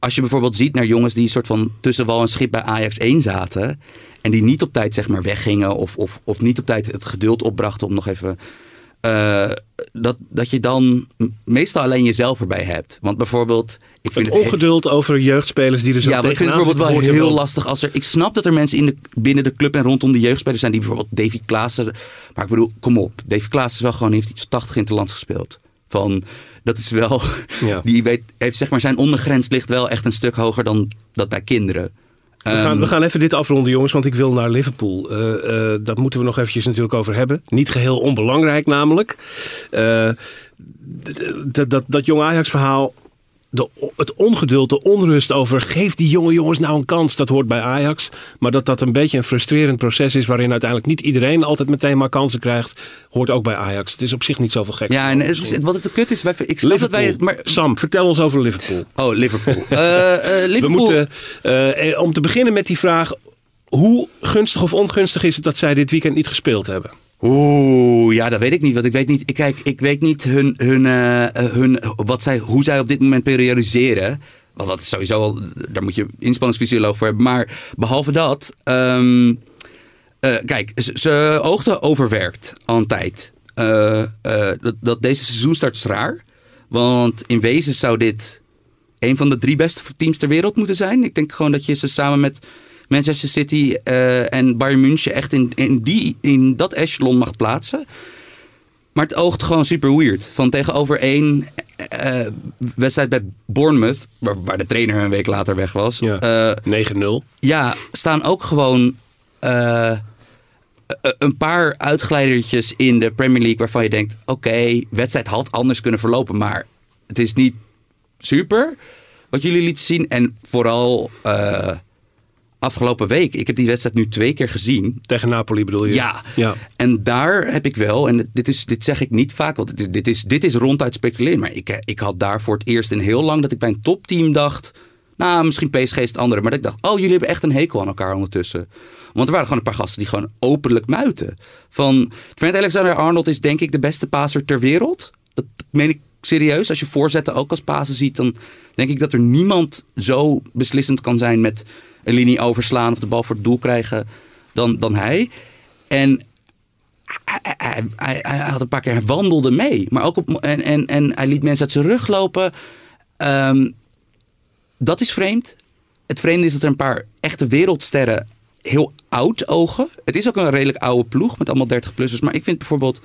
als je bijvoorbeeld ziet naar jongens die een soort van tussen wal en schip bij Ajax 1 zaten. En die niet op tijd zeg maar weggingen of, of, of niet op tijd het geduld opbrachten om nog even uh, dat, dat je dan meestal alleen jezelf erbij hebt. Want bijvoorbeeld. Ik vind het, het ongeduld over jeugdspelers die er zo Ja, maar ik vind het bijvoorbeeld wel heel lastig. Als er, ik snap dat er mensen in de, binnen de club en rondom de jeugdspelers zijn die bijvoorbeeld Davy Klaassen. Maar ik bedoel, kom op. Davy Klaassen is wel gewoon, heeft iets 80 in het land gespeeld. Van, dat is wel. Ja. [laughs] Die weet, heeft zeg maar, zijn ondergrens ligt wel echt een stuk hoger dan dat bij kinderen. We gaan, we gaan even dit afronden, jongens, want ik wil naar Liverpool. Uh, uh, dat moeten we nog eventjes natuurlijk over hebben. Niet geheel onbelangrijk, namelijk. Uh, dat, dat, dat jong Ajax-verhaal de, het ongeduld, de onrust over geef die jonge jongens nou een kans, dat hoort bij Ajax. Maar dat dat een beetje een frustrerend proces is waarin uiteindelijk niet iedereen altijd meteen maar kansen krijgt, hoort ook bij Ajax. Het is op zich niet zoveel gek. Ja, en het, wat het kut is, wij, ik snap dat wij... Maar... Sam, vertel ons over Liverpool. Oh, Liverpool. [laughs] uh, uh, Liverpool. We moeten, uh, om te beginnen met die vraag, hoe gunstig of ongunstig is het dat zij dit weekend niet gespeeld hebben? Oeh, ja, dat weet ik niet. Want ik weet niet, kijk, ik weet niet hun, hun, uh, hun, wat zij, hoe zij op dit moment periodiseren. Want dat is sowieso al, daar moet je inspanningsfysioloog voor hebben. Maar behalve dat, um, uh, kijk, ze, oogden overwerkt al een tijd. Uh, dat, dat deze seizoenstart is raar. Want in wezen zou dit een van de drie beste teams ter wereld moeten zijn. Ik denk gewoon dat je ze samen met Manchester City uh, en Bayern München echt in, in, die, in dat echelon mag plaatsen. Maar het oogt gewoon super weird. Van tegenover één uh, wedstrijd bij Bournemouth, waar, waar, de trainer een week later weg was. Ja, uh, 9-0. Ja, staan ook gewoon een paar uitglijdertjes in de Premier League waarvan je denkt: oké, okay, wedstrijd had anders kunnen verlopen, maar het is niet super wat jullie lieten zien. En vooral afgelopen week. Ik heb die wedstrijd nu twee keer gezien. Tegen Napoli bedoel je? Ja. ja. En daar heb ik wel, en dit, is, dit zeg ik niet vaak, want dit is, dit is, dit is ronduit speculeren. Maar ik, ik had daar voor het eerst in heel lang dat ik bij een topteam dacht. Nou, misschien PSG is het andere. Maar dat ik dacht, oh, jullie hebben echt een hekel aan elkaar ondertussen. Want er waren gewoon een paar gasten die gewoon openlijk muiten. Van Trent Alexander-Arnold is denk ik de beste paser ter wereld. Dat meen ik serieus. Als je voorzetten ook als pasen ziet, dan denk ik dat er niemand zo beslissend kan zijn met een linie overslaan of de bal voor het doel krijgen dan, dan hij. En hij, hij, hij, had een paar keer, hij wandelde mee. Maar ook op, en, en, en hij liet mensen uit zijn rug lopen. Um, dat is vreemd. Het vreemde is dat er een paar echte wereldsterren heel oud ogen. Het is ook een redelijk oude ploeg met allemaal 30-plussers. Maar ik vind bijvoorbeeld...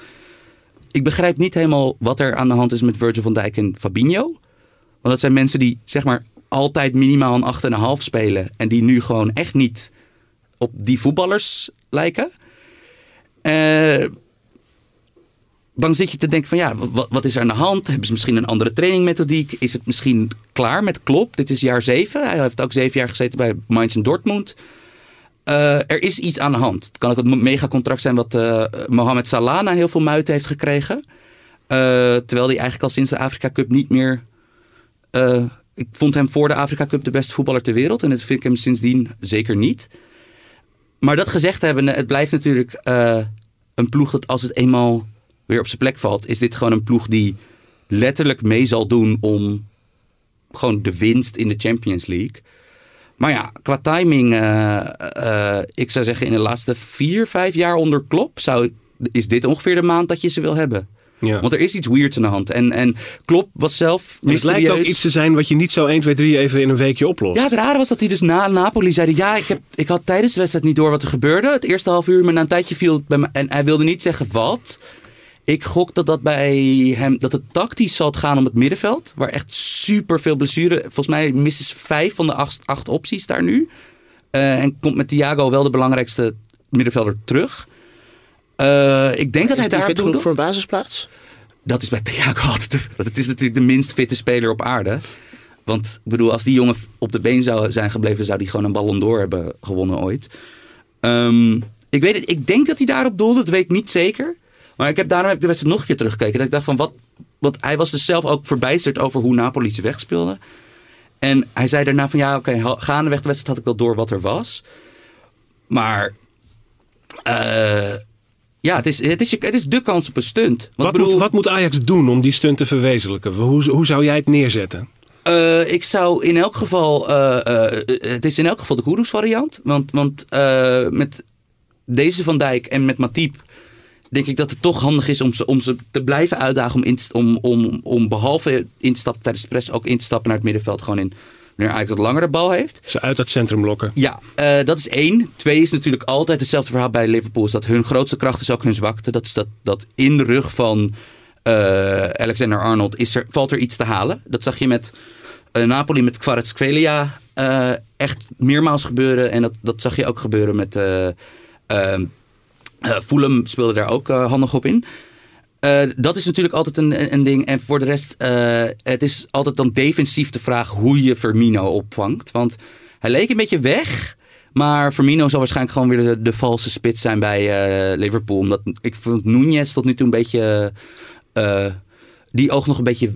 Ik begrijp niet helemaal wat er aan de hand is met Virgil van Dijk en Fabinho. Want dat zijn mensen die zeg maar altijd minimaal een 8,5 spelen. En die nu gewoon echt niet op die voetballers lijken. Uh, dan zit je te denken van ja, wat, wat, is er aan de hand? Hebben ze misschien een andere trainingmethodiek? Is het misschien klaar met Klop? Dit is jaar zeven. Hij heeft ook zeven jaar gezeten bij Mainz en Dortmund. Uh, er is iets aan de hand. Het kan ook het megacontract zijn wat uh, Mohamed Salah na heel veel muiten heeft gekregen. terwijl hij eigenlijk al sinds de Afrika Cup niet meer ik vond hem voor de Afrika Cup de beste voetballer ter wereld. En dat vind ik hem sindsdien zeker niet. Maar dat gezegd hebben, het blijft natuurlijk eh, een ploeg dat als het eenmaal weer op zijn plek valt, is dit gewoon een ploeg die letterlijk mee zal doen om gewoon de winst in de Champions League. Maar ja, qua timing, eh, eh, ik zou zeggen in de laatste vier, vijf jaar onder Klop, zou, is dit ongeveer de maand dat je ze wil hebben. Ja. Want er is iets weirds aan de hand. En, en Klop was zelf het lijkt ook iets te zijn wat je niet zo 1, 2, 3 even in een weekje oplost. Ja, het rare was dat hij dus na Napoli zei... Ja, ik, heb, ik had tijdens de wedstrijd niet door wat er gebeurde. Het eerste half uur, maar na een tijdje viel het bij me... En hij wilde niet zeggen wat. Ik gok dat dat bij hem... Dat het tactisch zal gaan om het middenveld. Waar echt super veel blessure... Volgens mij missen ze vijf van de acht, acht opties daar nu. Eh, en komt met Thiago wel de belangrijkste middenvelder terug. Eh, ik denk dat hij daar fit genoeg doet. voor een basisplaats? Dat is bij Thiago altijd. het is natuurlijk de minst fitte speler op aarde. Want ik bedoel, als die jongen op de been zou zijn gebleven, zou die gewoon een Ballon d'Or hebben gewonnen ooit. Ehm, ik weet het, ik denk dat hij daarop doelde, dat weet ik niet zeker. Maar ik heb daarom heb ik de wedstrijd nog een keer teruggekeken. Dat ik dacht van wat. Want hij was dus zelf ook verbijsterd over hoe Napoli ze wegspeelde. En hij zei daarna van ja, oké, ha- gaandeweg de wedstrijd had ik wel door wat er was. Maar. eh, ja, het is, het, is, het is de kans op een stunt. Want Wat, bedoel, moet, wat moet Ajax doen om die stunt te verwezenlijken? Hoe, hoe zou jij het neerzetten? Eh, ik zou in elk geval. eh, eh, het is in elk geval de Kudus variant. Want, want met deze Van Dijk en met Matip. Denk ik dat het toch handig is om ze, om ze te blijven uitdagen. Om, in, om, om, om behalve in te stappen tijdens de press. ook in te stappen naar het middenveld. Gewoon in. Wanneer Ajax wat langer de bal heeft. Ze uit dat centrum lokken. Ja, eh, dat is één. Twee is natuurlijk altijd hetzelfde verhaal bij Liverpool. Is dat hun grootste kracht is ook hun zwakte. Dat is dat, dat in de rug van eh, Alexander Arnold is er, valt er iets te halen. Dat zag je met eh, Napoli met Kvaratskhelia echt meermaals gebeuren. En dat, dat zag je ook gebeuren met... Fulham speelde daar ook handig op in. Eh, dat is natuurlijk altijd een, een ding. En voor de rest, eh, het is altijd dan defensief de vraag hoe je Firmino opvangt. Want hij leek een beetje weg. Maar Firmino zal waarschijnlijk gewoon weer de, valse spits zijn bij eh, Liverpool. Omdat ik vond Nunez tot nu toe een beetje... die oog nog een beetje...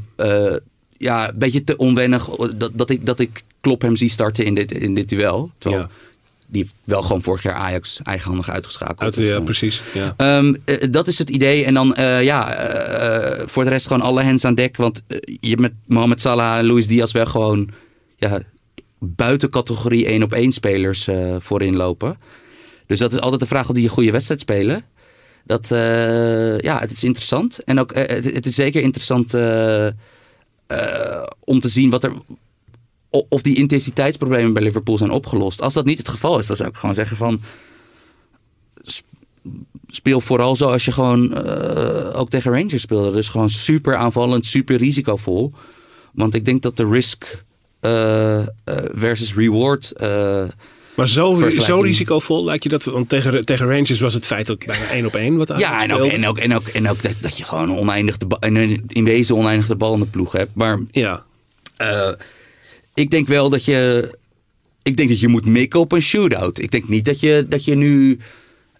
ja, beetje te onwennig. Dat, dat, ik, dat ik Klop hem zie starten in dit, in dit duel. Ja. Die wel gewoon vorig jaar Ajax eigenhandig uitgeschakeld. Uit, ja, precies. Ja. Ehm, eh, dat is het idee. En dan, eh, ja, eh, voor de rest gewoon alle hens aan dek. Want je hebt met Mohamed Salah en Luis Diaz wel gewoon ja, buiten categorie 1 op 1 spelers voorin lopen. Dus dat is altijd de vraag of die een goede wedstrijd spelen. Dat, ja, het is interessant. En ook, het, het is zeker interessant om te zien wat er, of die intensiteitsproblemen bij Liverpool zijn opgelost. Als dat niet het geval is, dan zou ik gewoon zeggen van speel vooral zoals je gewoon eh, ook tegen Rangers speelde. Dus gewoon super aanvallend, super risicovol. Want ik denk dat de risk eh, eh, versus reward. Maar zo, zo risicovol lijkt je dat? Want tegen, tegen Rangers was het feitelijk bijna één op één. Wat ja, en ook, en ook, en ook, en ook dat, dat je gewoon oneindig de bal, in, wezen oneindig de bal in de ploeg hebt. Maar Ja, ik denk wel dat je. Ik denk dat je moet mikken op een shootout. Ik denk niet dat je, dat je nu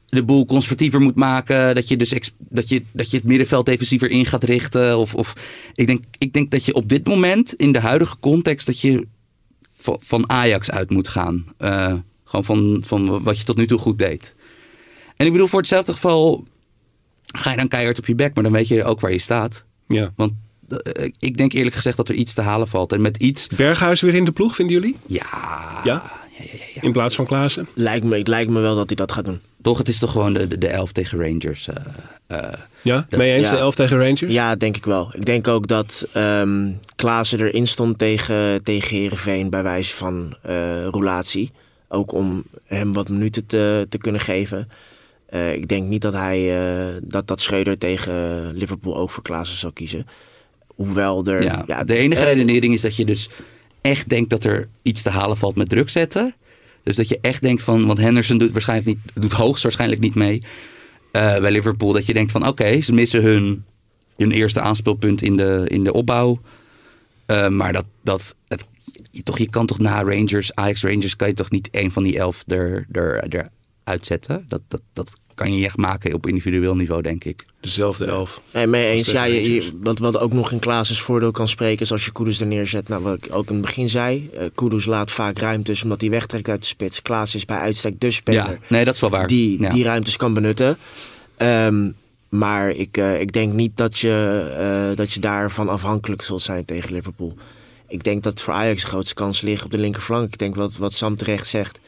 de boel conservatiever moet maken. Dat je, dus dat je, dat je het middenveld defensiever in gaat richten. Of, of, ik, denk, ik denk dat je op dit moment, in de huidige context, dat je van, Ajax uit moet gaan. Eh, gewoon van, van wat je tot nu toe goed deed. En ik bedoel, voor hetzelfde geval ga je dan keihard op je bek, maar dan weet je ook waar je staat. ja. Want ik denk eerlijk gezegd dat er iets te halen valt. En met iets, Berghuis weer in de ploeg, vinden jullie? ja, Ja? In plaats van Klaassen? Lijkt me, het lijkt me wel dat hij dat gaat doen. toch, het is toch gewoon de, de, de elf tegen Rangers. eh, eh. Ja? Mee eens Ja. de 11 tegen Rangers? Ja, denk ik wel. Ik denk ook dat ehm Klaassen erin stond tegen, tegen Heerenveen bij wijze van eh roulatie. Ook om hem wat minuten te, te kunnen geven. Eh, ik denk niet dat hij eh, dat, dat Schreuder tegen Liverpool ook voor Klaassen zal kiezen. Hoewel er... ja. ja, de enige redenering is dat je dus echt denkt dat er iets te halen valt met druk zetten. Dus dat je echt denkt van, want Henderson doet waarschijnlijk niet, doet hoogstwaarschijnlijk niet mee eh, bij Liverpool. Dat je denkt van, oké, ze missen hun, hun eerste aanspeelpunt in de, in de opbouw. Eh, maar dat, dat het, je, toch, je kan toch na Rangers, Ajax Rangers, kan je toch niet één van die elf er, er, er uitzetten. Dat, dat, dat kan je niet echt maken op individueel niveau, denk ik. Dezelfde elf. Nee, mee eens. Ja, je, je- wat, wat ook nog in Klaas' voordeel kan spreken is als je Kudus er neerzet. Nou, wat ik ook in het begin zei. eh Kudus laat vaak ruimtes omdat hij wegtrekt uit de spits. Klaas is bij uitstek de speler Ja, nee, dat is wel waar. die Ja. die ruimtes kan benutten. Ehm, maar ik, eh, ik denk niet dat je, eh, dat je daarvan afhankelijk zult zijn tegen Liverpool. Ik denk dat voor Ajax de grootste kans liggen op de linkerflank. Ik denk wat, wat Sam terecht zegt.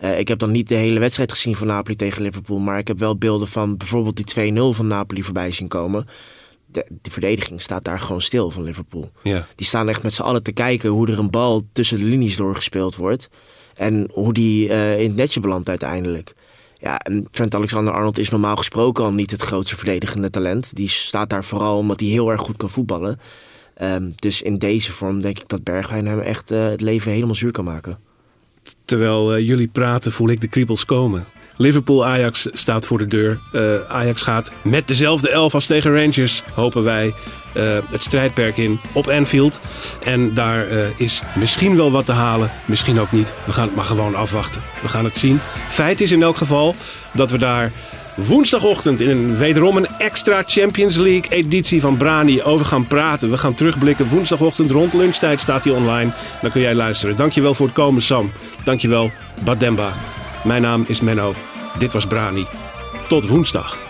Eh, ik heb dan niet de hele wedstrijd gezien van Napoli tegen Liverpool. Maar ik heb wel beelden van bijvoorbeeld die 2-0 van Napoli voorbij zien komen. De, de verdediging staat daar gewoon stil van Liverpool. Ja. Die staan echt met z'n allen te kijken hoe er een bal tussen de linies doorgespeeld wordt. En hoe die eh, in het netje belandt uiteindelijk. Ja, en Trent Alexander-Arnold is normaal gesproken al niet het grootste verdedigende talent. Die staat daar vooral omdat hij heel erg goed kan voetballen. Ehm, dus in deze vorm denk ik dat Bergwijn hem echt eh, het leven helemaal zuur kan maken. Terwijl eh, jullie praten, voel ik de kriebels komen. Liverpool-Ajax staat voor de deur. Eh, Ajax gaat met dezelfde elf als tegen Rangers, hopen wij, eh, het strijdperk in op Anfield. En daar is misschien wel wat te halen, misschien ook niet. We gaan het maar gewoon afwachten. We gaan het zien. Feit is in elk geval dat we daar woensdagochtend in een wederom een extra Champions League editie van Brani over gaan praten. We gaan terugblikken. Woensdagochtend rond lunchtijd staat hij online. Dan kun jij luisteren. Dankjewel voor het komen Sam. Dankjewel Bademba. Mijn naam is Menno. Dit was Brani. Tot woensdag.